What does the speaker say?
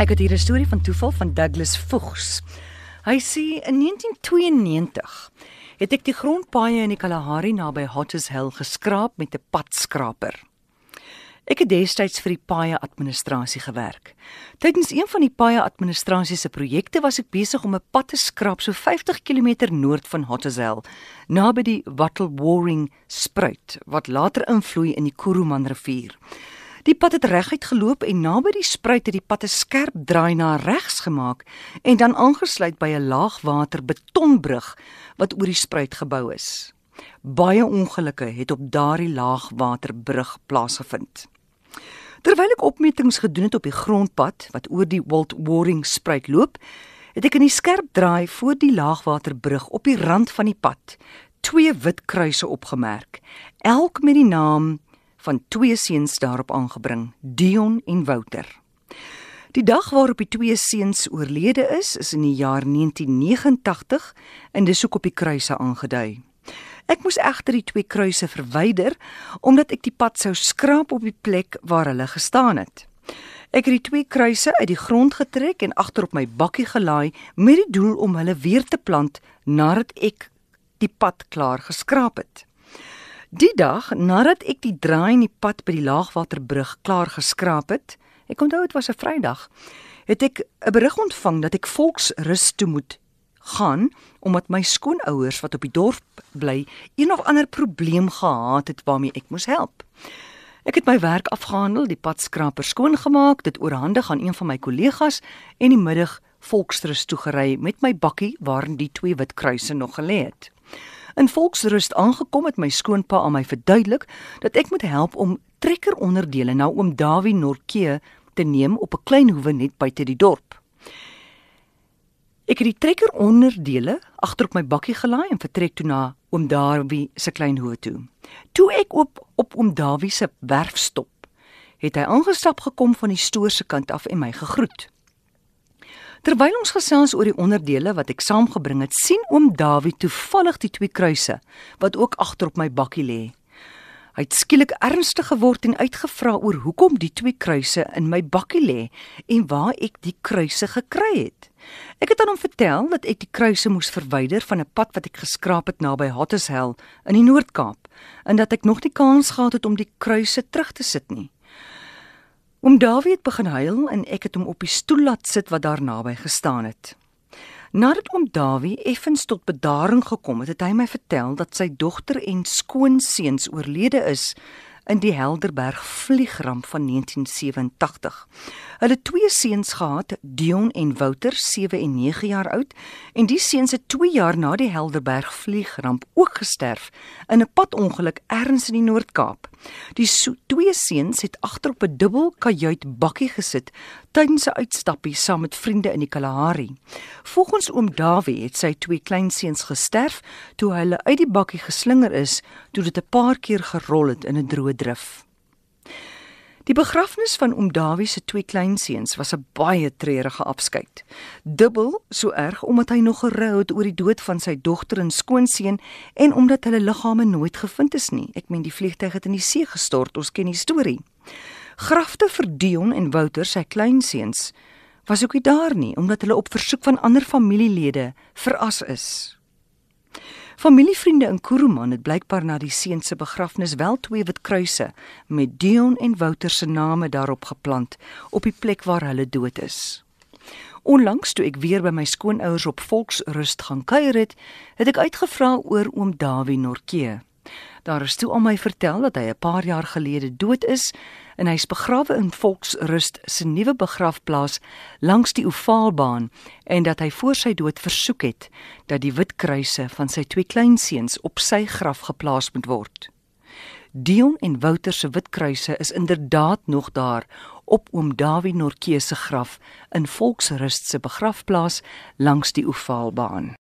Ek het hier 'n storie van toeval van Douglas Vogs. Hy sê in 1992 het ek die grondpaaie in die Kalahari naby Hotters Hill geskraap met 'n padskraper. Ek het destyds vir die paaie administrasie gewerk. Tydens een van die paaie administrasie se projekte was ek besig om 'n pad te skraap so 50 km noord van Hill, naby die Wattle Waring spruit wat later invloei in die Kuruman rivier. Die pad het reguit geloop en naby die spruit het die pad 'n skerp draai na regs gemaak en dan aangesluit by 'n laagwater betonbrug wat oor die spruit gebou is. Baie ongelukke het op daardie laagwaterbrug plaasgevind. Terwyl ek opmetings gedoen het op die grondpad wat oor die Walt Waring spruit loop, het ek in die skerp draai voor die laagwaterbrug op die rand van die pad twee wit kruise opgemerk, elk met die naam van twee seuns daarop aangebring, Dion en Wouter. Die dag waarop die twee seuns oorlede is, is in die jaar 1989 en dis ook op die kruise aangedui. Ek moes egter die twee kruise verwyder omdat ek die pad sou skraap op die plek waar hulle gestaan het. Ek het die twee kruise uit die grond getrek en agter op my bakkie gelaai met die doel om hulle weer te plant nadat ek die pad klaar geskraap het. Die dag nadat ek die draai in die pad by die laagwaterbrug klaar geskraap het, ek onthou dit was 'n Vrydag, het ek 'n berig ontvang dat ek volksrus toe moet gaan omdat my skoonouers wat op die dorp bly een of ander probleem gehad het waarmee ek moes help. Ek het my werk afgehandel, die padskraper skoongemaak, dit oorhandig aan een van my kollegas en die middag volksrus toe gery met my bakkie waarin die twee wit kruise nog gelê het. In Volksrust aangekom het my skoonpa aan my verduidelik dat ek moet help om trekkeronderdele na oom Dawie Norkee te neem op 'n klein hoewe net buite die dorp. Ek het die trekkeronderdele agter op my bakkie gelaai en vertrek toe na oom Dawie se klein hoewe toe. Toe ek op op oom Dawie se werf stop, het hy aangestap gekom van die stoor se kant af en my gegroet. Terwyl ons gesels oor die onderdele wat ek saamgebring het, sien oom Dawie toevallig die twee kruise wat ook agter op my bakkie lê. Hy het skielik ernstig geword en uitgevra oor hoekom die twee kruise in my bakkie lê en waar ek die kruise gekry het. Ek het aan hom vertel dat ek die kruise moes verwyder van 'n pad wat ek geskraap het naby Hotteshell in die Noord-Kaap en dat ek nog nie kans gehad het om die kruise terug te sit nie. Oom Dawie het begin huil en ek het hom op die stoel laat sit wat daar naby gestaan het. Nadat oom Dawie effens tot bedaring gekom het, het hy my vertel dat sy dogter en skoonseuns oorlede is in die Helderberg vliegramp van 1987. Hulle twee seuns gehad, Dion en Wouter, 7 en 9 jaar oud, en die seuns het 2 jaar na die Helderberg vliegramp ook gesterf in 'n padongeluk ergens in die Noord-Kaap. Die so, twee seuns het agter op 'n dubbel kajuit bakkie gesit tydens 'n uitstappie saam met vriende in die Kalahari. Volgens oom Dawie het sy twee kleinseuns gesterf toe hulle uit die bakkie geslinger is toe dit 'n paar keer gerol het in 'n droë drif. Die begrafnis van oom Dawie se twee kleinseuns was 'n baie treurige afskeid. Dubbel so erg omdat hy nog gerou het oor die dood van sy dogter en skoonseun en omdat hulle liggame nooit gevind is nie. Ek meen die vliegtyg het in die see gestort, ons ken die storie. Grafte vir Dion en Wouter, sy kleinseuns, was ook nie daar nie omdat hulle op versoek van ander familielede veras is. Familievriende in Kuruman het blykbaar na die seun se begrafnis wel twee wit kruise met Dion en Wouter se name daarop geplant op die plek waar hulle dood is. Onlangs toe ek weer by my skoonouers op Volksrust gaan kuier het, het ek uitgevra oor oom Dawie Norkee. Daar is toe aan my vertel dat hy 'n paar jaar gelede dood is en hy's begrawe in Volksrust se nuwe begrafplaas langs die Ovaalbaan en dat hy voor sy dood versoek het dat die wit kruise van sy twee kleinseuns op sy graf geplaas moet word. Dion en Wouter se wit kruise is inderdaad nog daar op oom Dawie Norkee se graf in Volksrust se begrafplaas langs die Ovaalbaan.